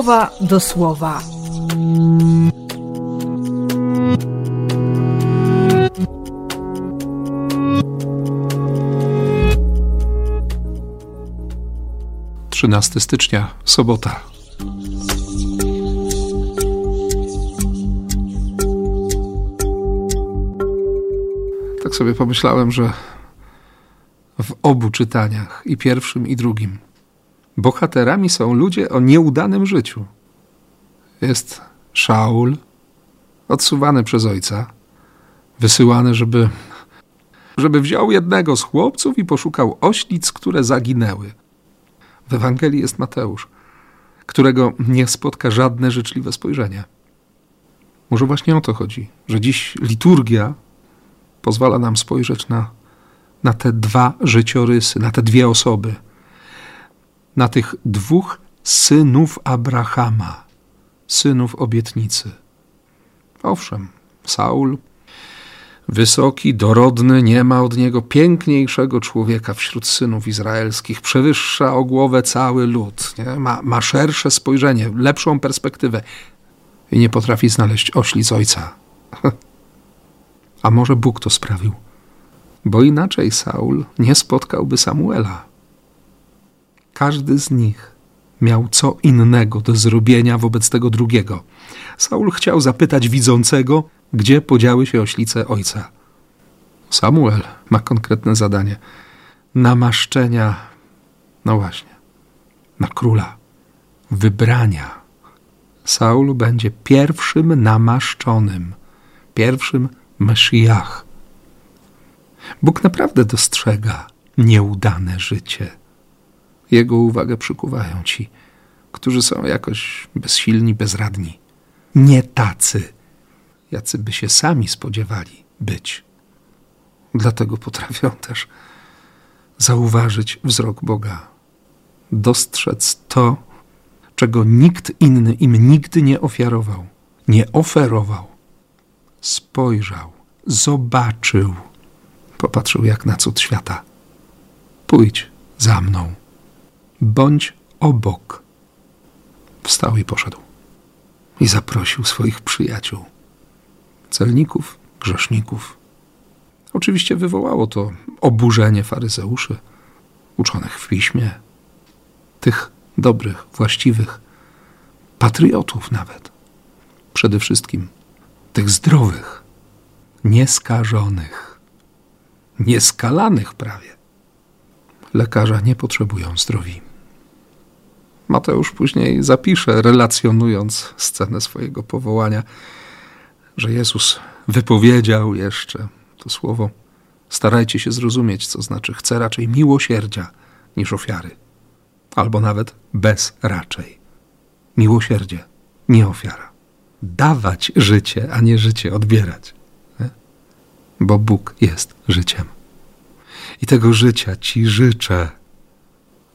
słowa do słowa. Trzynasty stycznia, sobota. Tak sobie pomyślałem, że w obu czytaniach, i pierwszym, i drugim, bohaterami są ludzie o nieudanym życiu. Jest Szaul, odsuwany przez ojca, wysyłany, żeby, żeby wziął jednego z chłopców i poszukał oślic, które zaginęły. W Ewangelii jest Mateusz, którego nie spotka żadne życzliwe spojrzenie. Może właśnie o to chodzi, że dziś liturgia pozwala nam spojrzeć na, na te dwa życiorysy, na te dwie osoby, na tych dwóch synów Abrahama, synów obietnicy. Owszem, Saul, wysoki, dorodny, nie ma od niego piękniejszego człowieka wśród synów izraelskich, przewyższa o głowę cały lud, nie? Ma, ma szersze spojrzenie, lepszą perspektywę i nie potrafi znaleźć ośli z ojca. A może Bóg to sprawił? Bo inaczej Saul nie spotkałby Samuela. Każdy z nich miał co innego do zrobienia wobec tego drugiego. Saul chciał zapytać widzącego, gdzie podziały się oślice ojca. Samuel ma konkretne zadanie namaszczenia, no właśnie, na króla, wybrania. Saul będzie pierwszym namaszczonym, pierwszym Mesjach. Bóg naprawdę dostrzega nieudane życie. Jego uwagę przykuwają ci, którzy są jakoś bezsilni, bezradni. Nie tacy, jacy by się sami spodziewali być. Dlatego potrafią też zauważyć wzrok Boga, dostrzec to, czego nikt inny im nigdy nie ofiarował, nie oferował. Spojrzał, zobaczył, popatrzył jak na cud świata. Pójdź za mną, bądź obok. Wstał i poszedł. I zaprosił swoich przyjaciół, celników, grzeszników. Oczywiście wywołało to oburzenie faryzeuszy, uczonych w piśmie, tych dobrych, właściwych, patriotów nawet. Przede wszystkim tych zdrowych, nieskażonych, nieskalanych prawie. Lekarza nie potrzebują zdrowi. Mateusz później zapisze, relacjonując scenę swojego powołania, że Jezus wypowiedział jeszcze to słowo. Starajcie się zrozumieć, co znaczy chce raczej miłosierdzia niż ofiary, albo nawet bez raczej. Miłosierdzie, nie ofiara. Dawać życie, a nie życie odbierać. Nie? Bo Bóg jest życiem. I tego życia Ci życzę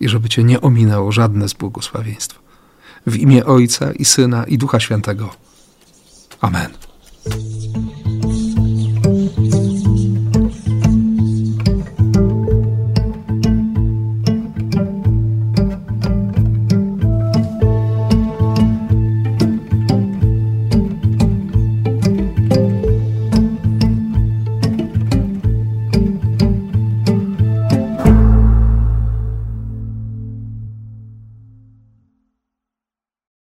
i żeby Cię nie ominęło żadne z błogosławieństw. W imię Ojca i Syna i Ducha Świętego. Amen.